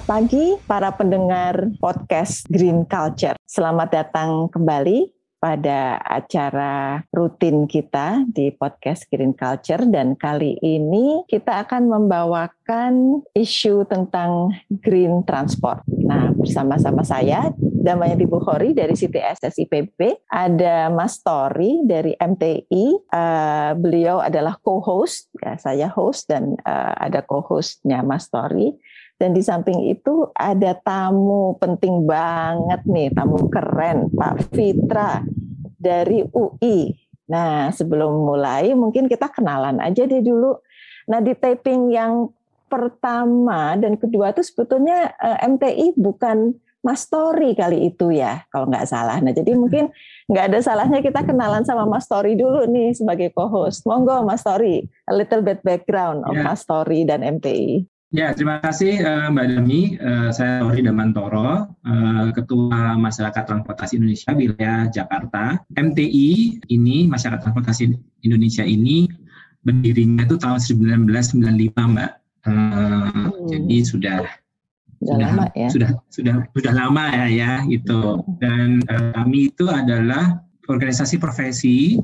Selamat pagi para pendengar podcast Green Culture. Selamat datang kembali pada acara rutin kita di podcast Green Culture dan kali ini kita akan membawakan isu tentang green transport. Nah, bersama-sama saya Damayanti Bukhori dari CTS SIPB, ada Mas Tori dari MTI. Eh, beliau adalah co-host, ya saya host dan uh, ada co-hostnya Mas Tori. Dan di samping itu ada tamu penting banget nih, tamu keren, Pak Fitra dari UI. Nah, sebelum mulai mungkin kita kenalan aja deh dulu. Nah, di taping yang pertama dan kedua itu sebetulnya eh, MTI bukan Mas Tori kali itu ya, kalau nggak salah. Nah, jadi mungkin nggak ada salahnya kita kenalan sama Mas Tori dulu nih sebagai co-host. Monggo Mas Tori, a little bit background of yeah. Mas Tori dan MTI. Ya, terima kasih uh, Mbak Dami. Uh, saya Tori Damantoro, uh, Ketua Masyarakat Transportasi Indonesia wilayah Jakarta. MTI ini, Masyarakat Transportasi Indonesia ini berdirinya itu tahun 1995, Mbak. Hmm. Jadi sudah sudah, lama ya. Sudah sudah sudah lama ya ya itu. Dan uh, kami itu adalah organisasi profesi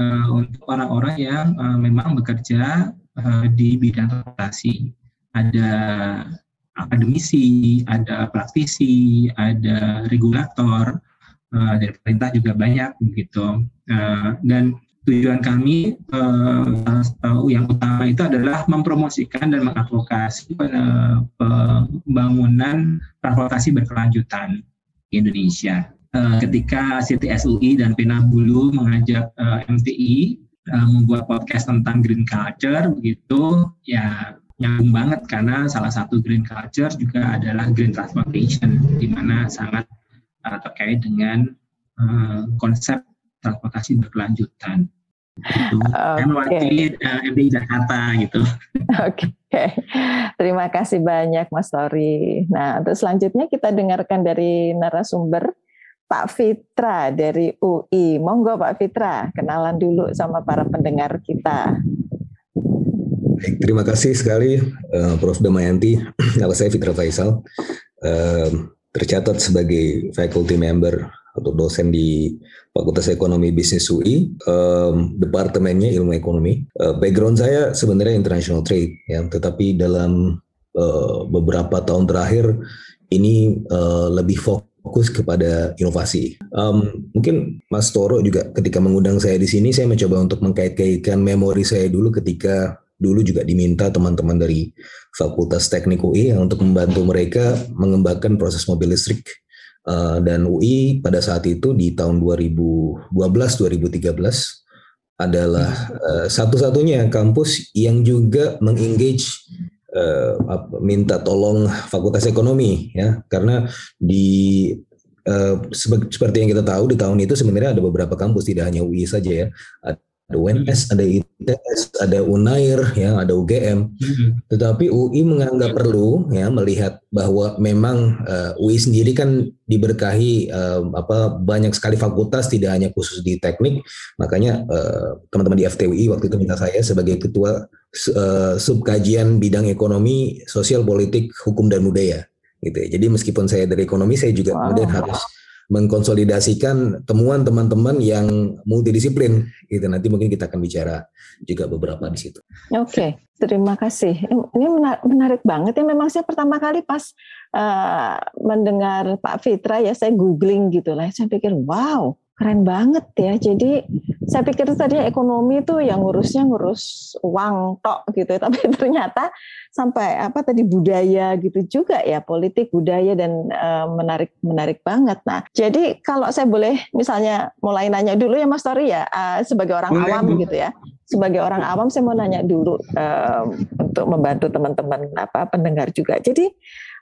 uh, untuk orang-orang yang uh, memang bekerja uh, di bidang transportasi ada akademisi, ada praktisi, ada regulator, uh, dari pemerintah juga banyak begitu. Uh, dan tujuan kami uh, yang utama itu adalah mempromosikan dan mengadvokasi pembangunan transportasi berkelanjutan di Indonesia. Uh, ketika CTSUI dan Penabulu mengajak uh, MTI uh, membuat podcast tentang green culture begitu ya nyambung banget karena salah satu green culture juga adalah green transportation di mana sangat uh, terkait dengan uh, konsep transportasi berkelanjutan. Itu. Okay. mewakili uh, MDI Jakarta gitu. Oke, okay. terima kasih banyak Mas Tori. Nah, untuk selanjutnya kita dengarkan dari narasumber Pak Fitra dari UI. Monggo Pak Fitra, kenalan dulu sama para pendengar kita. Baik, terima kasih sekali uh, Prof. Damayanti. Nama saya Fitra Faisal, uh, tercatat sebagai faculty member atau dosen di Fakultas Ekonomi Bisnis UI, um, departemennya ilmu ekonomi. Uh, background saya sebenarnya international trade, ya, tetapi dalam uh, beberapa tahun terakhir ini uh, lebih fokus kepada inovasi. Um, mungkin Mas Toro juga ketika mengundang saya di sini, saya mencoba untuk mengkait-kaitkan memori saya dulu ketika dulu juga diminta teman-teman dari Fakultas Teknik UI untuk membantu mereka mengembangkan proses mobil listrik. Uh, dan UI pada saat itu di tahun 2012-2013 adalah uh, satu-satunya kampus yang juga mengengage uh, minta tolong Fakultas Ekonomi ya karena di uh, seperti yang kita tahu di tahun itu sebenarnya ada beberapa kampus tidak hanya UI saja ya UNS, ada ITS, ada UNAIR, ya, ada UGM. Tetapi UI menganggap perlu ya melihat bahwa memang uh, eh, UI sendiri kan diberkahi uh, apa banyak sekali fakultas tidak hanya khusus di teknik. Makanya uh, teman-teman di FTUI waktu itu minta saya sebagai ketua uh, subkajian bidang ekonomi, sosial, politik, hukum dan budaya gitu ya. Jadi meskipun saya dari ekonomi saya juga wow. kemudian harus mengkonsolidasikan temuan teman-teman yang multidisiplin gitu nanti mungkin kita akan bicara juga beberapa di situ. Oke, okay, terima kasih. Ini menarik banget ya. Memang saya pertama kali pas uh, mendengar Pak Fitra ya saya googling gitu lah. Saya pikir wow keren banget ya. Jadi saya pikir tadi ekonomi itu yang ngurusnya ngurus uang tok gitu, tapi ternyata sampai apa tadi budaya gitu juga ya, politik budaya dan uh, menarik menarik banget. Nah, jadi kalau saya boleh misalnya mulai nanya dulu ya Mas Tori ya, uh, sebagai orang boleh, awam gitu ya. Sebagai orang awam saya mau nanya dulu uh, untuk membantu teman-teman apa pendengar juga. Jadi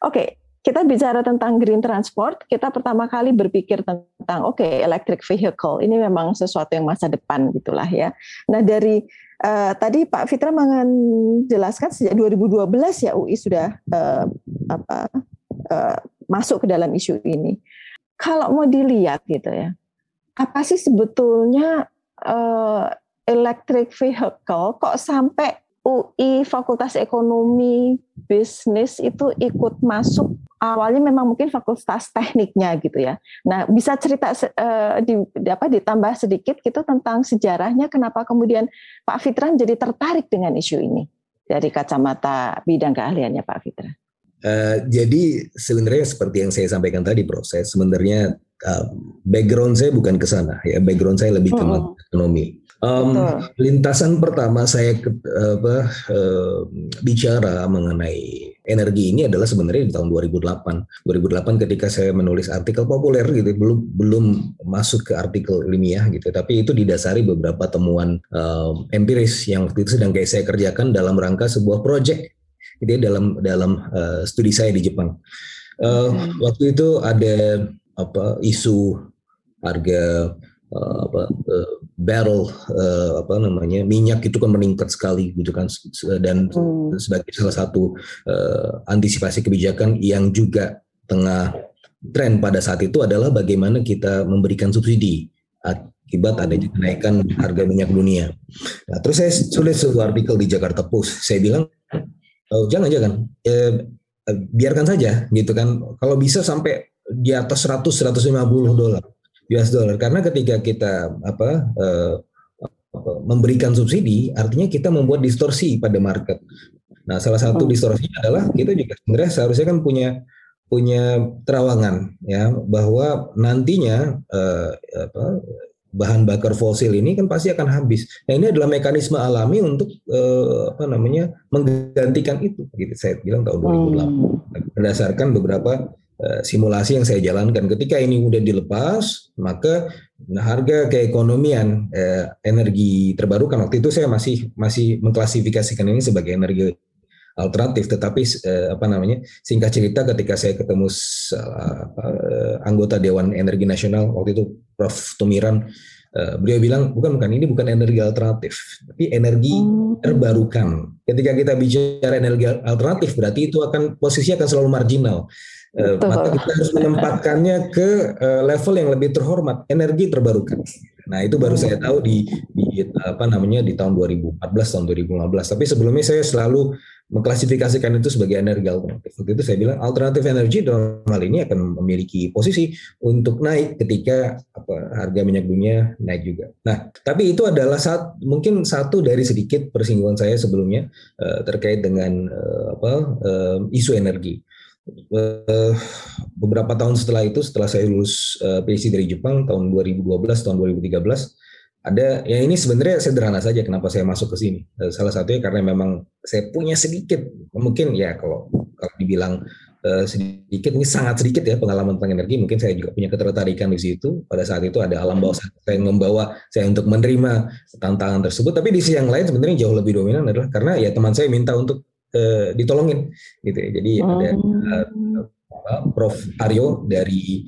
oke, okay, kita bicara tentang green transport, kita pertama kali berpikir tentang oke okay, electric vehicle ini memang sesuatu yang masa depan gitulah ya. Nah dari uh, tadi Pak Fitra menjelaskan sejak 2012 ya UI sudah uh, apa uh, masuk ke dalam isu ini. Kalau mau dilihat gitu ya, apa sih sebetulnya uh, electric vehicle kok sampai UI Fakultas Ekonomi Bisnis itu ikut masuk awalnya memang mungkin fakultas tekniknya gitu ya. Nah, bisa cerita uh, di apa ditambah sedikit gitu tentang sejarahnya kenapa kemudian Pak Fitran jadi tertarik dengan isu ini dari kacamata bidang keahliannya Pak Fitran. Uh, jadi sebenarnya seperti yang saya sampaikan tadi proses sebenarnya uh, background saya bukan ke sana ya background saya lebih ke -hmm. ekonomi Um, lintasan pertama saya ke, apa, uh, bicara mengenai energi ini adalah sebenarnya di tahun 2008. 2008 ketika saya menulis artikel populer gitu, belum belum masuk ke artikel ilmiah gitu, tapi itu didasari beberapa temuan um, empiris yang waktu itu sedang kayak saya kerjakan dalam rangka sebuah project gitu ya, dalam dalam uh, studi saya di Jepang. Uh, Waktu itu ada apa isu harga uh, apa uh, barrel uh, apa namanya minyak itu kan meningkat sekali gitu kan dan hmm. sebagai salah satu uh, antisipasi kebijakan yang juga tengah tren pada saat itu adalah bagaimana kita memberikan subsidi akibat ada kenaikan harga minyak dunia. Nah, terus saya tulis sebuah artikel di Jakarta Post. Saya bilang, oh, jangan jangan, eh, biarkan saja gitu kan. Kalau bisa sampai di atas 100 150 dolar US dollar karena ketika kita apa uh, memberikan subsidi artinya kita membuat distorsi pada market. Nah, salah satu hmm. distorsinya adalah kita juga sebenarnya seharusnya kan punya punya terawangan ya bahwa nantinya uh, apa, bahan bakar fosil ini kan pasti akan habis. Nah ini adalah mekanisme alami untuk uh, apa namanya menggantikan itu. Gitu saya bilang tahun 2008 hmm. berdasarkan beberapa Eh, simulasi yang saya jalankan. Ketika ini udah dilepas, maka harga keekonomian eh, energi terbarukan waktu itu saya masih masih mengklasifikasikan ini sebagai energi alternatif. Tetapi eh, apa namanya singkat cerita, ketika saya ketemu eh, anggota Dewan Energi Nasional waktu itu Prof. Tumiran, eh, beliau bilang bukan bukan ini bukan energi alternatif, tapi energi oh. terbarukan. Ketika kita bicara energi alternatif, berarti itu akan posisi akan selalu marginal Eh, Betul. maka kita harus menempatkannya ke uh, level yang lebih terhormat, energi terbarukan. Nah, itu baru saya tahu di, di apa namanya di tahun 2014 tahun 2015. Tapi sebelumnya saya selalu mengklasifikasikan itu sebagai energi alternatif. Waktu itu saya bilang alternatif energi dalam hal ini akan memiliki posisi untuk naik ketika apa, harga minyak dunia naik juga. Nah, tapi itu adalah saat mungkin satu dari sedikit persinggungan saya sebelumnya uh, terkait dengan uh, apa uh, isu energi. Eh, beberapa tahun setelah itu setelah saya lulus uh, PhD dari Jepang tahun 2012 tahun 2013 ada ya ini sebenarnya sederhana saja kenapa saya masuk ke sini uh, salah satunya karena memang saya punya sedikit mungkin ya kalau kalau dibilang uh, sedikit ini sangat sedikit ya pengalaman tentang energi mungkin saya juga punya ketertarikan di situ pada saat itu ada alam bawah saya yang membawa saya untuk menerima tantangan tersebut tapi di sisi yang lain sebenarnya jauh lebih dominan adalah karena ya teman saya minta untuk uh, ditolongin gitu ya. Jadi oh. ada uh, Prof Aryo dari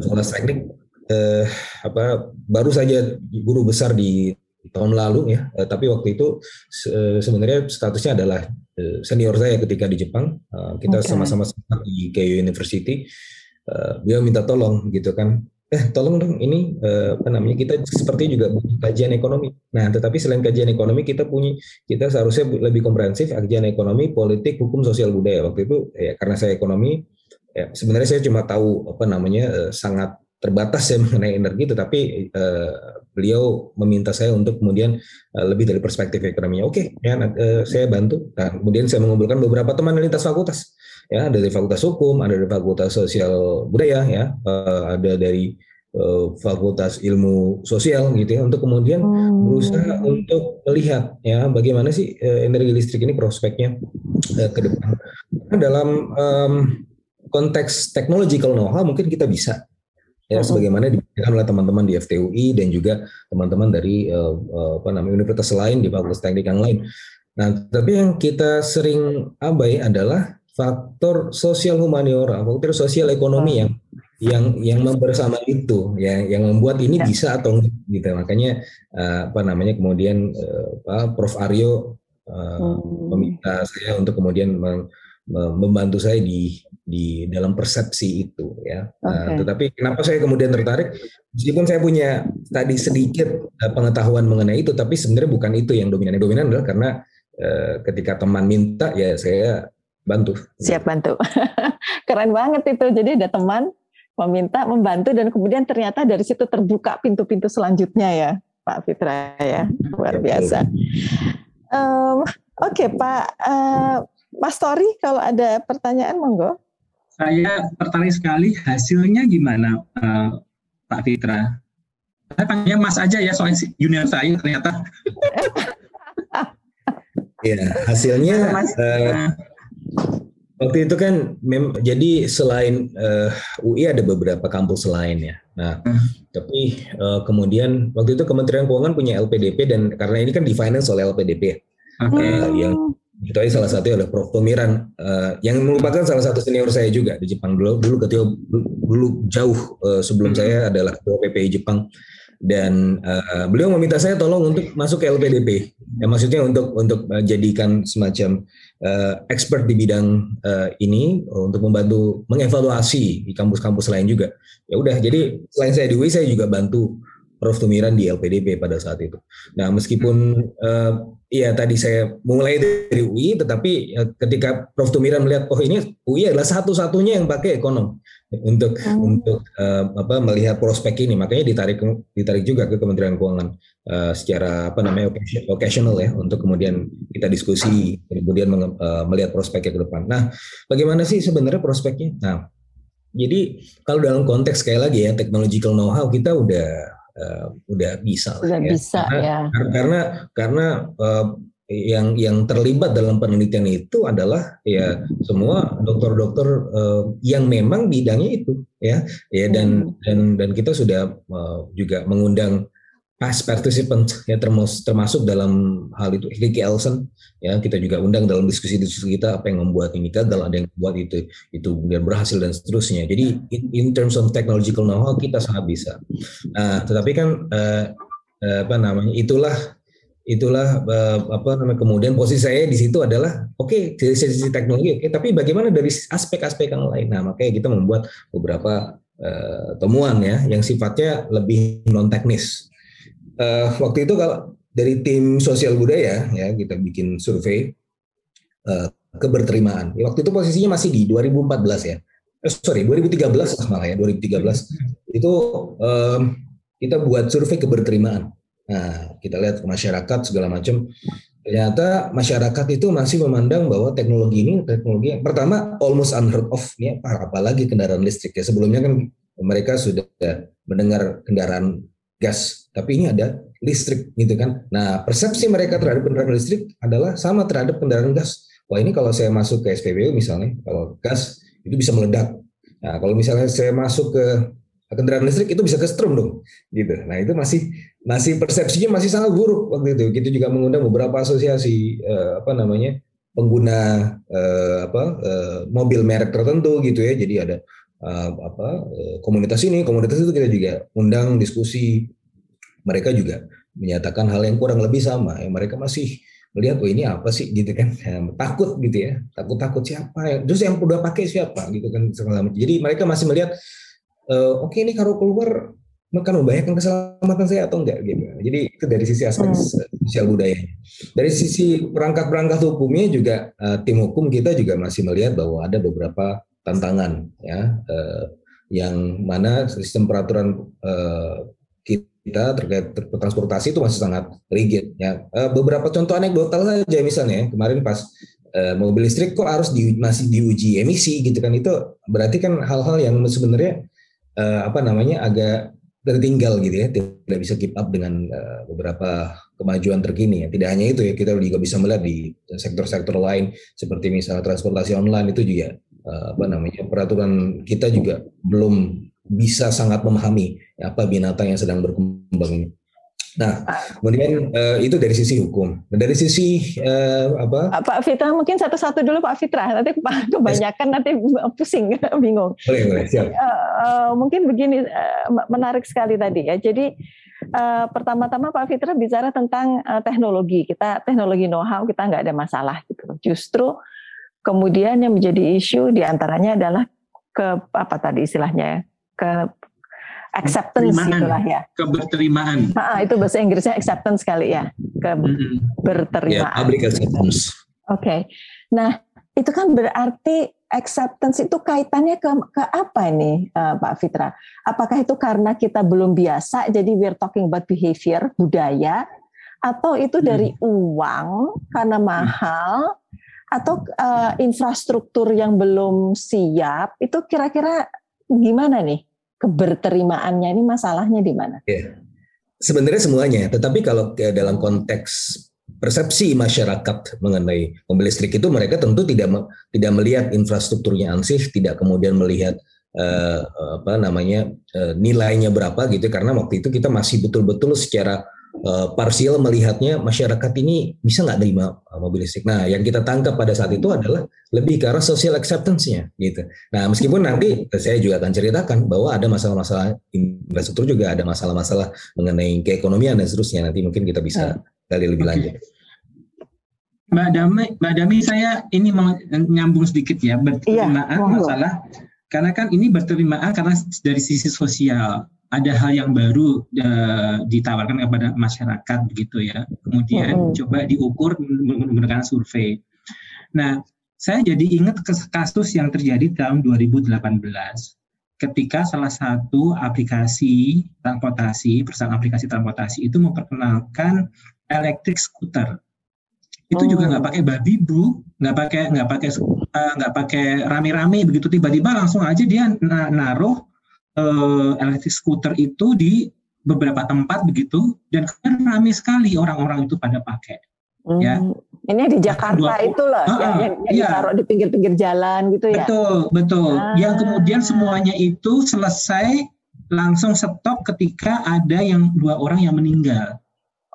Fakultas Teknik uh, apa baru saja guru besar di tahun lalu ya, uh, tapi waktu itu uh, sebenarnya statusnya adalah uh, senior saya ketika di Jepang. Uh, kita sama-sama okay. di Keio University. Uh, dia minta tolong gitu kan eh tolong dong ini eh, apa namanya kita seperti juga kajian ekonomi. Nah, tetapi selain kajian ekonomi kita punya kita seharusnya lebih komprehensif kajian ekonomi, politik, hukum, sosial budaya. Waktu itu ya karena saya ekonomi ya sebenarnya saya cuma tahu apa namanya eh, sangat terbatas ya mengenai energi tetapi eh, beliau meminta saya untuk kemudian eh, lebih dari perspektif ekonominya. Oke, ya eh, saya bantu. Nah, kemudian saya mengumpulkan beberapa teman lintas fakultas ya ada dari fakultas hukum, ada dari fakultas sosial budaya ya, uh, ada dari uh, fakultas ilmu sosial gitu ya untuk kemudian hmm. berusaha untuk melihat ya bagaimana sih uh, energi listrik ini prospeknya uh, ke depan. Nah, dalam um, konteks technological know-how mungkin kita bisa ya sebagaimana diberikan oleh teman-teman di FTUI dan juga teman-teman dari uh, uh, apa namanya universitas lain di fakultas teknik yang lain. Nah, tapi yang kita sering abai adalah faktor sosial humaniora, faktor sosial ekonomi yang yang yang membersama itu ya yang membuat ini ya. bisa atau enggak gitu makanya uh, apa namanya kemudian uh, Prof Aryo uh, hmm. meminta saya untuk kemudian membantu saya di di dalam persepsi itu ya okay. uh, tetapi kenapa saya kemudian tertarik meskipun saya punya tadi sedikit uh, pengetahuan mengenai itu tapi sebenarnya bukan itu yang dominan yang dominan adalah karena uh, ketika teman minta ya saya bantu. Siap bantu. Keren banget itu. Jadi ada teman meminta, membantu dan kemudian ternyata dari situ terbuka pintu-pintu selanjutnya ya, Pak Fitra ya, luar biasa. Um, Oke okay, Pak, uh, Mas Tori kalau ada pertanyaan monggo. Saya tertarik sekali hasilnya gimana uh, Pak Fitra? Saya panggilnya Mas aja ya soal junior saya ternyata. ya hasilnya. Mas, uh, Waktu itu kan mem jadi selain uh, eh, UI ada beberapa kampus lain ya. Nah, hmm. tapi uh, kemudian waktu itu Kementerian Keuangan punya LPDP dan karena ini kan di finance oleh LPDP. Okay. Uh, yang itu aja salah satu adalah Prof Tomiran uh, yang merupakan salah satu senior saya juga di Jepang dulu dulu ketika dulu jauh uh, sebelum hmm. saya adalah ketua PPI Jepang dan uh, beliau meminta saya tolong untuk masuk ke LPDP. Ya, maksudnya untuk untuk jadikan semacam uh, expert di bidang uh, ini untuk membantu mengevaluasi di kampus-kampus lain juga. Ya udah, jadi selain saya di UI saya juga bantu Prof Tumiran di LPDP pada saat itu. Nah, meskipun uh, iya tadi saya mulai dari UI, tetapi uh, ketika Prof Tumiran melihat oh ini UI adalah satu-satunya yang pakai ekonom untuk hmm. untuk uh, apa melihat prospek ini, makanya ditarik ditarik juga ke Kementerian Keuangan uh, secara apa namanya occasional ya untuk kemudian kita diskusi kemudian uh, melihat prospeknya ke depan. Nah, bagaimana sih sebenarnya prospeknya? Nah, jadi kalau dalam konteks sekali lagi ya technological know-how kita udah uh, udah bisa udah ya. bisa karena, ya karena karena uh, yang yang terlibat dalam penelitian itu adalah ya semua dokter-dokter uh, yang memang bidangnya itu ya ya dan hmm. dan dan kita sudah uh, juga mengundang past participant ya termasuk dalam hal itu Ricky Elson ya kita juga undang dalam diskusi-diskusi kita apa yang membuat ini gagal ada yang membuat itu itu kemudian berhasil dan seterusnya. Jadi in, in terms of technological know-how kita sangat bisa. Nah tetapi kan uh, uh, apa namanya itulah itulah uh, apa namanya kemudian posisi saya di situ adalah oke okay, dari sisi teknologi oke okay, tapi bagaimana dari aspek-aspek yang lain? Nah makanya kita membuat beberapa uh, temuan ya yang sifatnya lebih non teknis uh, waktu itu kalau dari tim sosial budaya ya kita bikin survei uh, keberterimaan. Waktu itu posisinya masih di 2014 ya. Eh, sorry 2013 malah ya 2013 itu um, kita buat survei keberterimaan. Nah kita lihat ke masyarakat segala macam. Ternyata masyarakat itu masih memandang bahwa teknologi ini teknologi yang pertama almost unheard of ya apalagi kendaraan listrik ya sebelumnya kan mereka sudah mendengar kendaraan gas, tapi ini ada listrik gitu kan. Nah, persepsi mereka terhadap kendaraan listrik adalah sama terhadap kendaraan gas. Wah, ini kalau saya masuk ke SPBU misalnya, kalau gas itu bisa meledak. Nah, kalau misalnya saya masuk ke kendaraan listrik itu bisa ke strom dong, gitu. Nah, itu masih masih persepsinya masih sangat buruk waktu itu. Kita juga mengundang beberapa asosiasi eh, apa namanya pengguna eh, apa eh, mobil merek tertentu gitu ya. Jadi ada uh, apa uh, komunitas ini komunitas itu kita juga undang diskusi. Mereka juga menyatakan hal yang kurang lebih sama. Ya mereka masih melihat oh ini apa sih? gitu kan. Ya, takut gitu ya. Takut takut siapa ya? Terus yang udah pakai siapa gitu kan segala jadi mereka masih melihat uh, oke okay, ini kalau keluar akan membahayakan keselamatan saya atau enggak? gitu. Jadi itu dari sisi aspek hmm. sosial budaya. Dari sisi perangkat-perangkat hukumnya juga uh, tim hukum kita juga masih melihat bahwa ada beberapa tantangan ya. Eh, yang mana sistem peraturan eh, kita terkait transportasi itu masih sangat rigid ya. Eh, beberapa contoh anekdotal saja misalnya kemarin pas eh, mobil listrik kok harus di, masih diuji emisi gitu kan itu berarti kan hal-hal yang sebenarnya eh, apa namanya agak tertinggal gitu ya. Tidak bisa keep up dengan uh, beberapa kemajuan terkini ya. Tidak hanya itu ya kita juga bisa melihat di sektor-sektor lain seperti misalnya transportasi online itu juga apa namanya peraturan kita juga belum bisa sangat memahami apa binatang yang sedang berkembang ini. Nah, kemudian uh, itu dari sisi hukum. Dan dari sisi uh, apa? Pak Fitra mungkin satu-satu dulu Pak Fitra. Nanti kebanyakan nanti pusing, bingung. Boleh, boleh, siap. Uh, uh, mungkin begini uh, menarik sekali tadi ya. Jadi uh, pertama-tama Pak Fitra bicara tentang uh, teknologi. Kita teknologi know-how kita nggak ada masalah gitu. Justru Kemudian yang menjadi isu di antaranya adalah ke apa tadi istilahnya ya, ke acceptance itulah ya. Keberterimaan. Ha, itu bahasa Inggrisnya acceptance kali ya. Keberterimaan. Ya, public acceptance. Oke. Okay. Nah, itu kan berarti acceptance itu kaitannya ke ke apa ini uh, Pak Fitra? Apakah itu karena kita belum biasa jadi we're talking about behavior, budaya atau itu dari uang karena mahal atau uh, infrastruktur yang belum siap? Itu kira-kira gimana nih keberterimaannya ini masalahnya di mana? Yeah. Sebenarnya semuanya, tetapi kalau dalam konteks persepsi masyarakat mengenai mobil listrik itu mereka tentu tidak tidak melihat infrastrukturnya ansih, tidak kemudian melihat uh, apa namanya uh, nilainya berapa gitu karena waktu itu kita masih betul-betul secara uh, parsial melihatnya masyarakat ini bisa nggak terima mobil listrik. Nah, yang kita tangkap pada saat itu adalah lebih ke arah social acceptance-nya gitu. Nah, meskipun nanti saya juga akan ceritakan bahwa ada masalah-masalah infrastruktur juga ada masalah-masalah mengenai keekonomian dan seterusnya. Nanti mungkin kita bisa kali lebih lanjut. Mbak Dami, Mbak Dami saya ini mau nyambung sedikit ya berterimaan iya, masalah karena kan ini berterimaan karena dari sisi sosial ada hal yang baru uh, ditawarkan kepada masyarakat begitu ya. Kemudian -hmm. coba diukur menggunakan survei. Nah, saya jadi ingat kasus yang terjadi tahun 2018 ketika salah satu aplikasi transportasi, perusahaan aplikasi transportasi itu memperkenalkan electric scooter itu oh. juga nggak pakai babi bu nggak pakai nggak pakai eh, nggak uh, pakai rame-rame begitu tiba-tiba langsung aja dia naruh uh, electric scooter itu di beberapa tempat begitu dan rame sekali orang-orang itu pada pakai. Hmm. ya. Ini di Jakarta itu loh uh, yang, yang, yang iya. ditaruh di pinggir-pinggir jalan gitu ya? Betul betul. Ah. yang kemudian semuanya itu selesai langsung stop ketika ada yang dua orang yang meninggal.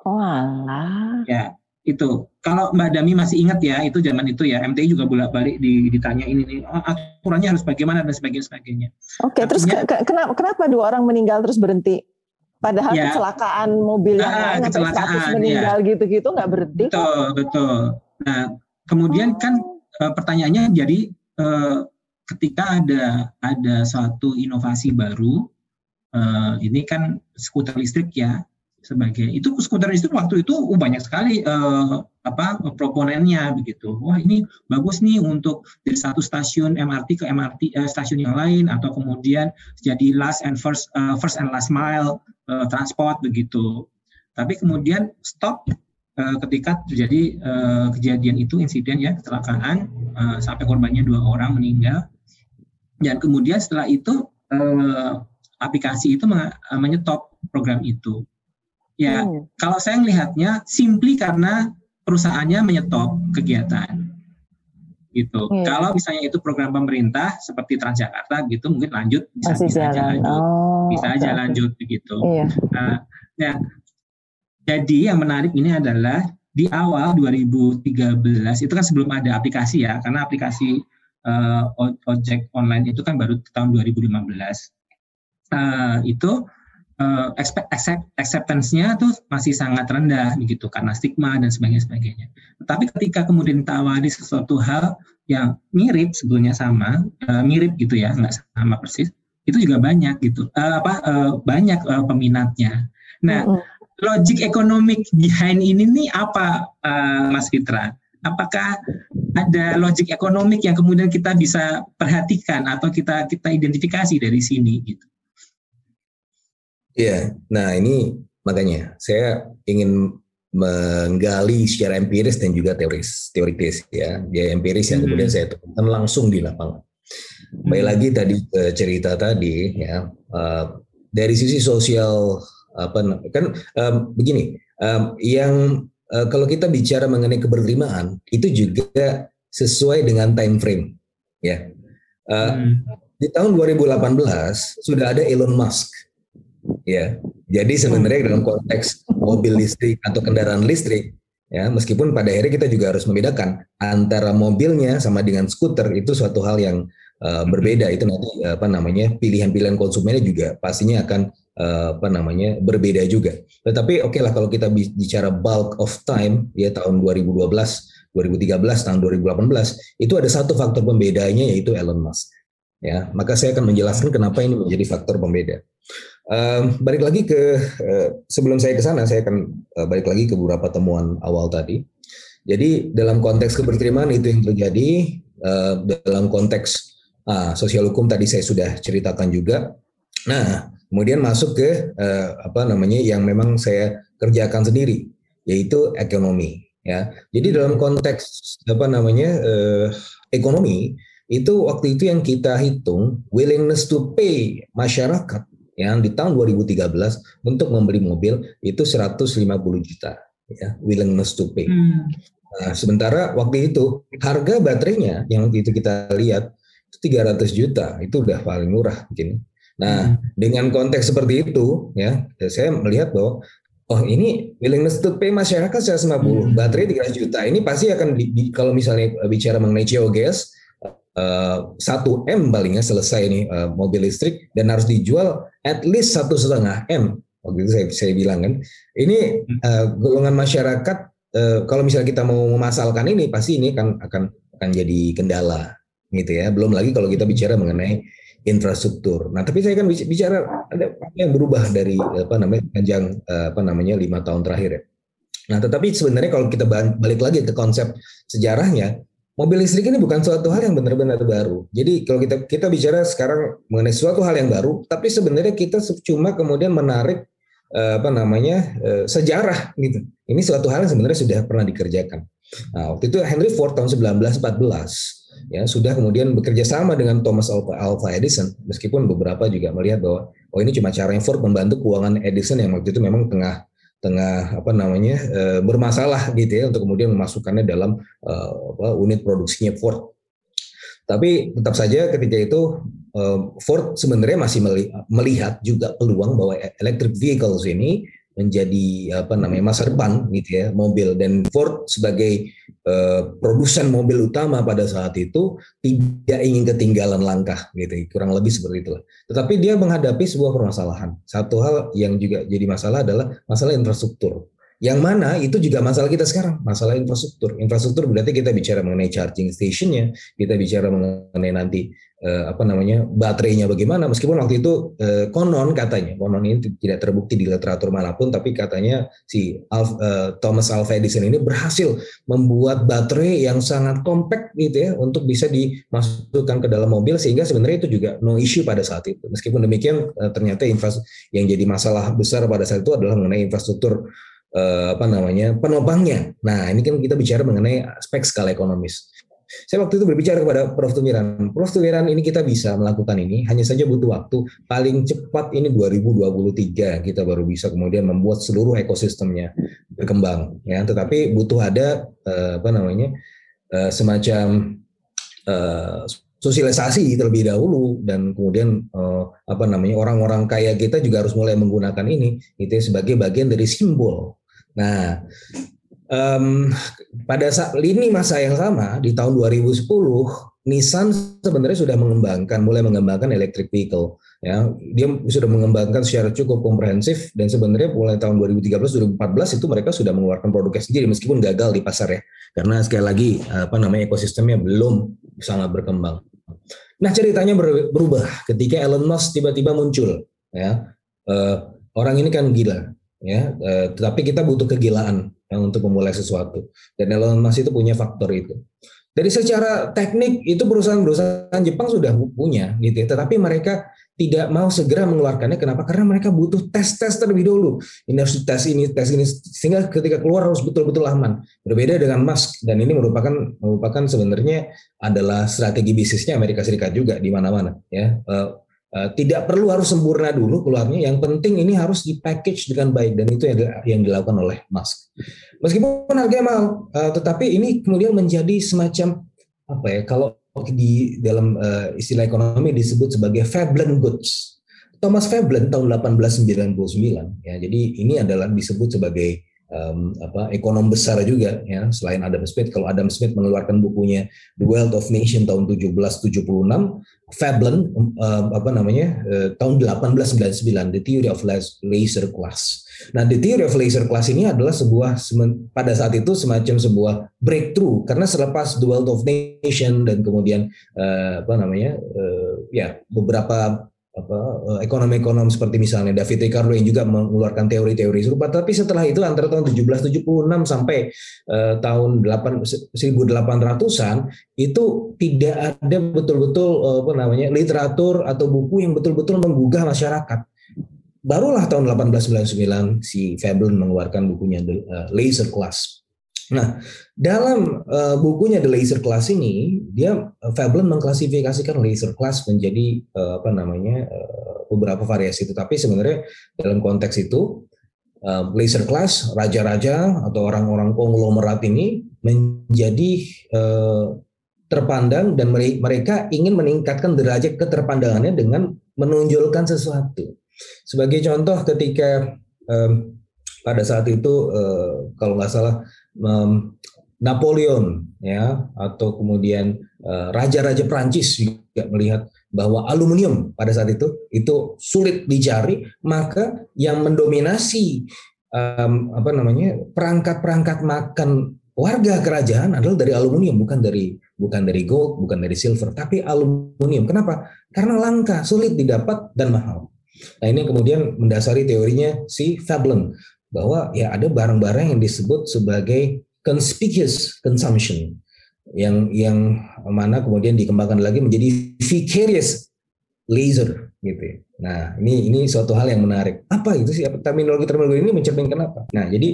Oh alah. Ya itu kalau Mbak Dami masih ingat ya itu zaman itu ya MTI juga bolak balik ditanya ini nih oh, aturannya harus bagaimana dan sebagainya sebagainya. Oke, terus ke, kenapa kenapa dua orang meninggal terus berhenti? Padahal ya, kecelakaan mobil yang ah, lain kecelakaan, meninggal ya. gitu-gitu nggak berhenti. Betul betul. Nah kemudian oh. kan uh, pertanyaannya jadi uh, ketika ada ada suatu inovasi baru uh, ini kan skuter listrik ya sebagai itu skuter listrik waktu itu uh, banyak sekali uh, apa proponennya begitu. Wah ini bagus nih untuk dari satu stasiun MRT ke MRT uh, stasiun yang lain atau kemudian jadi last and first uh, first and last mile uh, transport begitu. Tapi kemudian stop uh, ketika terjadi uh, kejadian itu insiden ya kecelakaan uh, sampai korbannya dua orang meninggal. Dan kemudian setelah itu uh, aplikasi itu menyetop program itu Ya, hmm. kalau saya melihatnya simply karena perusahaannya menyetop kegiatan. Gitu. Hmm. Kalau misalnya itu program pemerintah seperti Transjakarta gitu mungkin lanjut bisa Masih bisa aja lanjut. Oh, bisa okay. aja lanjut begitu. Iya. Nah, ya, jadi yang menarik ini adalah di awal 2013 itu kan sebelum ada aplikasi ya, karena aplikasi uh, ojek online itu kan baru tahun 2015. Uh, itu uh, acceptance-nya tuh masih sangat rendah begitu karena stigma dan sebagainya sebagainya. Tetapi ketika kemudian ditawari sesuatu hal yang mirip sebetulnya sama, uh, mirip gitu ya, nggak sama persis, itu juga banyak gitu. Uh, apa uh, banyak uh, peminatnya. Nah, mm -hmm. logic ekonomik behind ini nih apa uh, Mas Fitra? Apakah ada logic ekonomik yang kemudian kita bisa perhatikan atau kita kita identifikasi dari sini gitu? Iya, nah ini makanya saya ingin menggali secara empiris dan juga teoris teoritis ya dia empiris yang kemudian hmm. saya temukan langsung di lapangan. Baik lagi tadi cerita tadi ya uh, dari sisi sosial apa kan um, begini um, yang uh, kalau kita bicara mengenai keberterimaan itu juga sesuai dengan time frame ya uh, hmm. di tahun 2018 sudah ada Elon Musk Ya, jadi sebenarnya dalam konteks mobil listrik atau kendaraan listrik, ya meskipun pada akhirnya kita juga harus membedakan antara mobilnya sama dengan skuter itu suatu hal yang uh, berbeda. Itu nanti apa namanya pilihan-pilihan konsumennya juga pastinya akan uh, apa namanya berbeda juga. Tetapi oke okay lah kalau kita bicara bulk of time ya tahun 2012, 2013, tahun 2018 itu ada satu faktor pembedanya yaitu Elon Musk. Ya, maka saya akan menjelaskan kenapa ini menjadi faktor pembeda. Um, balik lagi ke uh, sebelum saya ke sana, saya akan uh, balik lagi ke beberapa temuan awal tadi. Jadi dalam konteks keberterimaan itu yang terjadi uh, dalam konteks uh, sosial hukum tadi saya sudah ceritakan juga. Nah, kemudian masuk ke uh, apa namanya yang memang saya kerjakan sendiri, yaitu ekonomi. Ya, jadi dalam konteks apa namanya uh, ekonomi itu waktu itu yang kita hitung willingness to pay masyarakat yang di tahun 2013 untuk membeli mobil itu 150 juta ya willingness to pay. Hmm. Nah, sementara waktu itu harga baterainya yang waktu itu kita lihat itu 300 juta, itu udah paling murah mungkin. Nah, hmm. dengan konteks seperti itu ya, saya melihat bahwa oh ini willingness to pay masyarakat 150, hmm. baterai 300 juta. Ini pasti akan di, di, kalau misalnya bicara mengenai geogas satu uh, m palingnya selesai nih uh, mobil listrik dan harus dijual at least satu setengah m waktu itu saya saya bilang kan ini uh, golongan masyarakat uh, kalau misalnya kita mau memasalkan ini pasti ini kan akan akan jadi kendala gitu ya belum lagi kalau kita bicara mengenai infrastruktur. Nah, tapi saya kan bicara ada apa yang berubah dari apa namanya panjang apa namanya lima tahun terakhir ya. Nah, tetapi sebenarnya kalau kita balik lagi ke konsep sejarahnya, mobil listrik ini bukan suatu hal yang benar-benar baru. Jadi kalau kita kita bicara sekarang mengenai suatu hal yang baru, tapi sebenarnya kita cuma kemudian menarik eh, apa namanya eh, sejarah gitu. Ini suatu hal yang sebenarnya sudah pernah dikerjakan. Nah, waktu itu Henry Ford tahun 1914 ya sudah kemudian bekerja sama dengan Thomas Alva, Edison meskipun beberapa juga melihat bahwa oh ini cuma cara yang Ford membantu keuangan Edison yang waktu itu memang tengah tengah apa namanya e, bermasalah gitu ya untuk kemudian memasukkannya dalam e, apa, unit produksinya Ford. Tapi tetap saja ketika itu e, Ford sebenarnya masih melihat juga peluang bahwa electric vehicles ini menjadi apa namanya masa depan gitu ya mobil. Dan Ford sebagai uh, produsen mobil utama pada saat itu tidak ingin ketinggalan langkah gitu kurang lebih seperti itulah. Tetapi dia menghadapi sebuah permasalahan. Satu hal yang juga jadi masalah adalah masalah infrastruktur. Yang mana itu juga masalah kita sekarang, masalah infrastruktur. Infrastruktur berarti kita bicara mengenai charging stationnya, kita bicara mengenai nanti eh, apa namanya baterainya bagaimana. Meskipun waktu itu eh, konon katanya, konon ini tidak terbukti di literatur mana pun, tapi katanya si Alf, eh, Thomas Alva Edison ini berhasil membuat baterai yang sangat compact gitu ya untuk bisa dimasukkan ke dalam mobil sehingga sebenarnya itu juga no issue pada saat itu. Meskipun demikian eh, ternyata yang jadi masalah besar pada saat itu adalah mengenai infrastruktur eh, apa namanya penopangnya. Nah ini kan kita bicara mengenai aspek skala ekonomis. Saya waktu itu berbicara kepada Prof. Tumiran, Prof. Tumiran ini kita bisa melakukan ini, hanya saja butuh waktu. Paling cepat ini 2023 kita baru bisa kemudian membuat seluruh ekosistemnya berkembang. Ya, tetapi butuh ada eh, apa namanya eh, semacam eh, sosialisasi terlebih dahulu dan kemudian apa namanya orang-orang kaya kita juga harus mulai menggunakan ini itu sebagai bagian dari simbol Nah, um, pada saat lini masa yang sama di tahun 2010 Nissan sebenarnya sudah mengembangkan, mulai mengembangkan electric vehicle. Ya, dia sudah mengembangkan secara cukup komprehensif dan sebenarnya mulai tahun 2013-2014 itu mereka sudah mengeluarkan produknya sendiri meskipun gagal di pasar ya, karena sekali lagi apa namanya ekosistemnya belum sangat berkembang. Nah ceritanya berubah ketika Elon Musk tiba-tiba muncul. Ya, uh, orang ini kan gila, ya eh, tetapi kita butuh kegilaan untuk memulai sesuatu. Dan Elon Musk itu punya faktor itu. Dari secara teknik itu perusahaan-perusahaan Jepang sudah punya gitu ya. Tetapi mereka tidak mau segera mengeluarkannya. Kenapa? Karena mereka butuh tes-tes terlebih dahulu. Ini harus tes ini tes ini. Sehingga ketika keluar harus betul-betul aman. Berbeda dengan Musk. Dan ini merupakan merupakan sebenarnya adalah strategi bisnisnya Amerika Serikat juga di mana-mana ya. Eh, tidak perlu harus sempurna dulu keluarnya. Yang penting ini harus dipackage dengan baik dan itu yang dilakukan oleh Musk. Meskipun harganya mahal, uh, tetapi ini kemudian menjadi semacam apa ya? Kalau di dalam uh, istilah ekonomi disebut sebagai Veblen goods. Thomas Veblen tahun 1899 ya. Jadi ini adalah disebut sebagai um, apa ekonom besar juga ya selain Adam Smith kalau Adam Smith mengeluarkan bukunya The Wealth of Nation tahun 1776 Veblen um, apa namanya uh, tahun 1899 The Theory of Laser Class. Nah The Theory of Laser Class ini adalah sebuah pada saat itu semacam sebuah breakthrough karena selepas The Wealth of Nation dan kemudian uh, apa namanya uh, ya beberapa apa ekonom-ekonom seperti misalnya David Ricardo yang juga mengeluarkan teori-teori serupa. Tapi setelah itu antara tahun 1776 sampai uh, tahun 8 1800-an itu tidak ada betul-betul uh, apa namanya literatur atau buku yang betul-betul menggugah masyarakat. Barulah tahun 1899 si Veblen mengeluarkan bukunya The Laser Class Nah, dalam uh, bukunya The Laser Class ini, dia uh, Veblen mengklasifikasikan laser class menjadi uh, apa namanya uh, beberapa variasi itu. Tapi sebenarnya dalam konteks itu uh, laser class raja-raja atau orang-orang konglomerat ini menjadi uh, terpandang dan mereka ingin meningkatkan derajat keterpandangannya dengan menonjolkan sesuatu. Sebagai contoh ketika um, pada saat itu uh, kalau nggak salah um, Napoleon ya atau kemudian uh, raja-raja Prancis juga melihat bahwa aluminium pada saat itu itu sulit dicari maka yang mendominasi um, apa namanya perangkat-perangkat makan warga kerajaan adalah dari aluminium bukan dari bukan dari gold bukan dari silver tapi aluminium. Kenapa? Karena langka sulit didapat dan mahal. Nah ini kemudian mendasari teorinya si Veblen bahwa ya ada barang-barang yang disebut sebagai conspicuous consumption yang yang mana kemudian dikembangkan lagi menjadi vicarious laser gitu ya. Nah, ini ini suatu hal yang menarik. Apa itu sih terminologi terminologi ini mencerminkan apa? Nah, jadi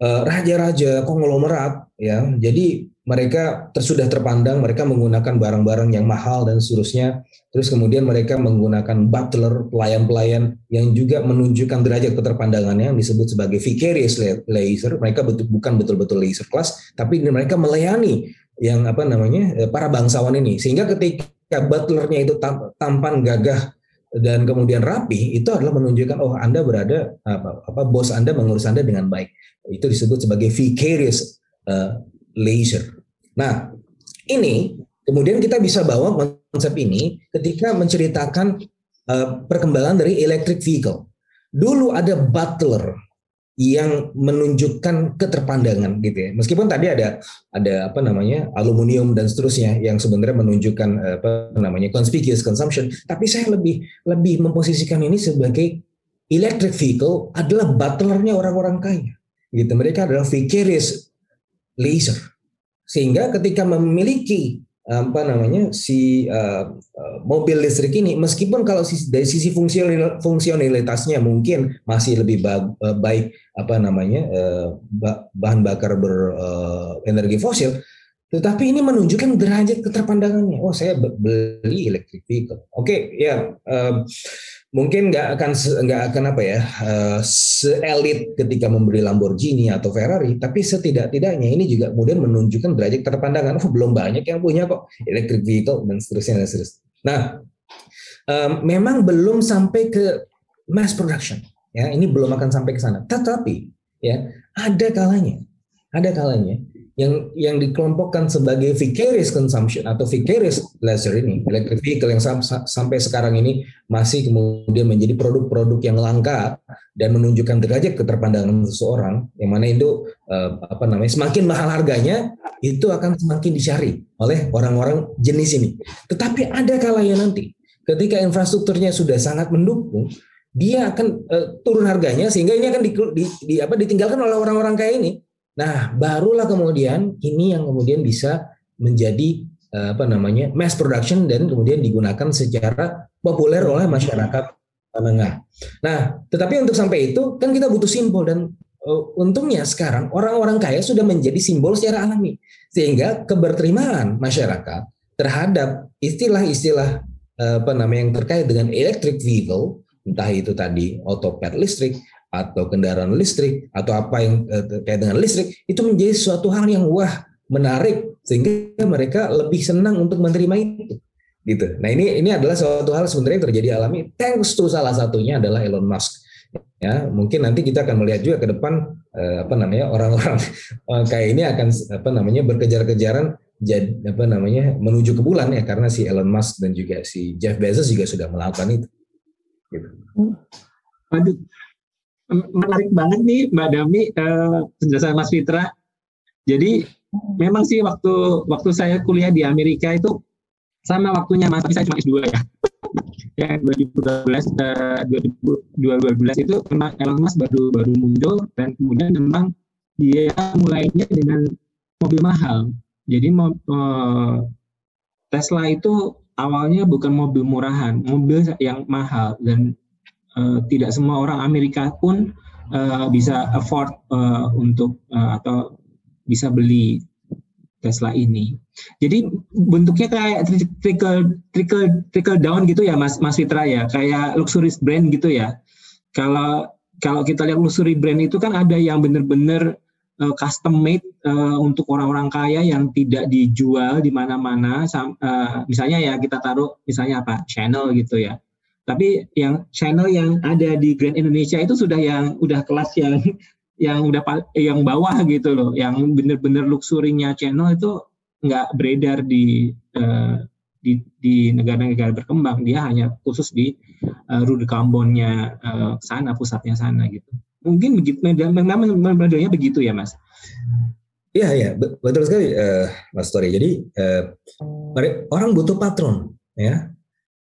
eh, raja-raja konglomerat ya. Jadi mereka sudah terpandang, mereka menggunakan barang-barang yang mahal dan seterusnya. Terus kemudian mereka menggunakan butler, pelayan-pelayan yang juga menunjukkan derajat keterpandangannya yang disebut sebagai vicarious laser. Mereka betul, bukan betul-betul laser class, tapi mereka melayani yang apa namanya eh, para bangsawan ini. Sehingga ketika butlernya itu tampan gagah dan kemudian rapi, itu adalah menunjukkan oh Anda berada apa, apa bos Anda mengurus Anda dengan baik. Itu disebut sebagai vicarious uh, laser. Nah, ini kemudian kita bisa bawa konsep ini ketika menceritakan uh, perkembangan dari electric vehicle. Dulu ada butler yang menunjukkan keterpandangan gitu ya. Meskipun tadi ada ada apa namanya aluminium dan seterusnya yang sebenarnya menunjukkan eh, apa namanya conspicuous consumption, tapi saya lebih lebih memposisikan ini sebagai electric vehicle adalah butlernya orang-orang kaya. Gitu. Mereka adalah vicarious laser sehingga ketika memiliki apa namanya si uh, mobil listrik ini meskipun kalau dari sisi fungsional, fungsionalitasnya mungkin masih lebih baik apa namanya uh, bahan bakar berenergi uh, fosil tetapi ini menunjukkan derajat keterpandangannya. Oh saya beli electric vehicle. Oke okay, ya uh, mungkin nggak akan nggak akan apa ya uh, seelit ketika memberi Lamborghini atau Ferrari, tapi setidak-tidaknya ini juga kemudian menunjukkan derajat terpandangan. Oh, belum banyak yang punya kok electric vehicle dan seterusnya dan seterusnya. Nah, um, memang belum sampai ke mass production, ya ini belum akan sampai ke sana. Tetapi ya ada kalanya, ada kalanya yang yang dikelompokkan sebagai vicarious consumption atau vicarious leisure ini electric vehicle yang sam sampai sekarang ini masih kemudian menjadi produk-produk yang langka dan menunjukkan derajat keterpandangan seseorang yang mana itu uh, apa namanya semakin mahal harganya itu akan semakin dicari oleh orang-orang jenis ini. Tetapi ada kalanya nanti ketika infrastrukturnya sudah sangat mendukung dia akan uh, turun harganya sehingga ini akan di, di, di apa ditinggalkan oleh orang-orang kaya ini Nah, barulah kemudian ini yang kemudian bisa menjadi eh, apa namanya mass production dan kemudian digunakan secara populer oleh masyarakat menengah. Nah, tetapi untuk sampai itu kan kita butuh simbol dan uh, untungnya sekarang orang-orang kaya sudah menjadi simbol secara alami sehingga keberterimaan masyarakat terhadap istilah-istilah uh, apa namanya yang terkait dengan electric vehicle entah itu tadi otopet listrik atau kendaraan listrik atau apa yang eh, terkait dengan listrik itu menjadi suatu hal yang wah menarik sehingga mereka lebih senang untuk menerima itu gitu. Nah ini ini adalah suatu hal sebenarnya yang terjadi alami. Thanks to salah satunya adalah Elon Musk. Ya mungkin nanti kita akan melihat juga ke depan eh, apa namanya orang-orang eh, kayak ini akan apa namanya berkejar-kejaran jadi apa namanya menuju ke bulan ya karena si Elon Musk dan juga si Jeff Bezos juga sudah melakukan itu. Gitu. Aduh, menarik banget nih Mbak Dami uh, penjelasan Mas Fitra. Jadi memang sih waktu waktu saya kuliah di Amerika itu sama waktunya Mas, tapi saya cuma S2 ya. ya 2012 uh, 2012 itu memang Elon Musk baru baru muncul dan kemudian memang dia mulainya dengan mobil mahal. Jadi uh, Tesla itu awalnya bukan mobil murahan, mobil yang mahal dan uh, tidak semua orang Amerika pun uh, bisa afford uh, untuk uh, atau bisa beli Tesla ini. Jadi bentuknya kayak trickle trickle trickle down gitu ya Mas Mas Fitra ya, kayak luxury brand gitu ya. Kalau kalau kita lihat luxury brand itu kan ada yang benar-benar uh, custom made uh, untuk orang-orang kaya yang tidak dijual di mana-mana. Uh, misalnya ya kita taruh misalnya apa channel gitu ya. Tapi yang channel yang ada di Grand Indonesia itu sudah yang udah kelas yang yang udah yang bawah gitu loh, yang bener-bener luxurinya channel itu nggak beredar di uh, di di negara-negara berkembang, dia hanya khusus di uh, Rute Kambonnya uh, sana, pusatnya sana gitu. Mungkin begitu, memang modelnya begitu ya, Mas. Iya, iya, betul sekali, uh, Mas Tori. Jadi uh, orang butuh patron, ya.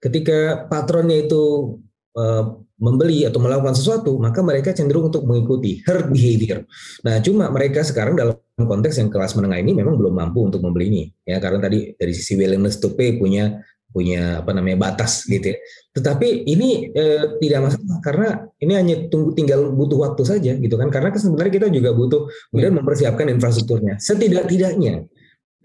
Ketika patronnya itu uh, membeli atau melakukan sesuatu, maka mereka cenderung untuk mengikuti herd behavior. Nah, cuma mereka sekarang dalam konteks yang kelas menengah ini memang belum mampu untuk membeli ini, ya karena tadi dari sisi willingness to pay punya punya apa namanya batas gitu ya. Tetapi ini eh, tidak masalah karena ini hanya tunggu tinggal butuh waktu saja gitu kan. Karena sebenarnya kita juga butuh kemudian mempersiapkan infrastrukturnya. Setidak-tidaknya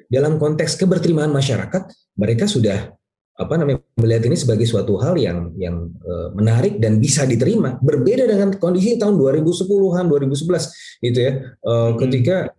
dalam konteks keberterimaan masyarakat mereka sudah apa namanya melihat ini sebagai suatu hal yang yang uh, menarik dan bisa diterima berbeda dengan kondisi tahun 2010-an 2011 gitu ya uh, hmm. ketika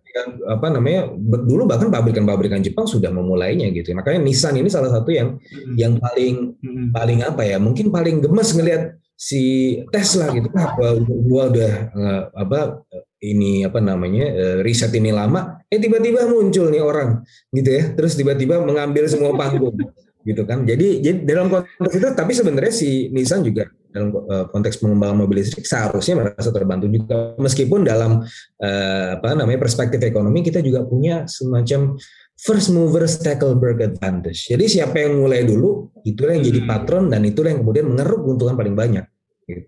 apa namanya dulu bahkan pabrikan-pabrikan Jepang sudah memulainya gitu makanya Nissan ini salah satu yang hmm. yang paling hmm. paling apa ya mungkin paling gemes ngelihat si Tesla gitu apa gua udah uh, apa ini apa namanya riset ini lama eh tiba-tiba muncul nih orang gitu ya terus tiba-tiba mengambil semua panggung gitu kan. Jadi, jadi dalam konteks itu, tapi sebenarnya si Nissan juga dalam uh, konteks pengembangan mobil listrik seharusnya merasa terbantu juga. Meskipun dalam uh, apa namanya perspektif ekonomi kita juga punya semacam first mover Stackelberg advantage. Jadi siapa yang mulai dulu, itulah yang jadi hmm. patron dan itulah yang kemudian mengeruk keuntungan paling banyak. Gitu.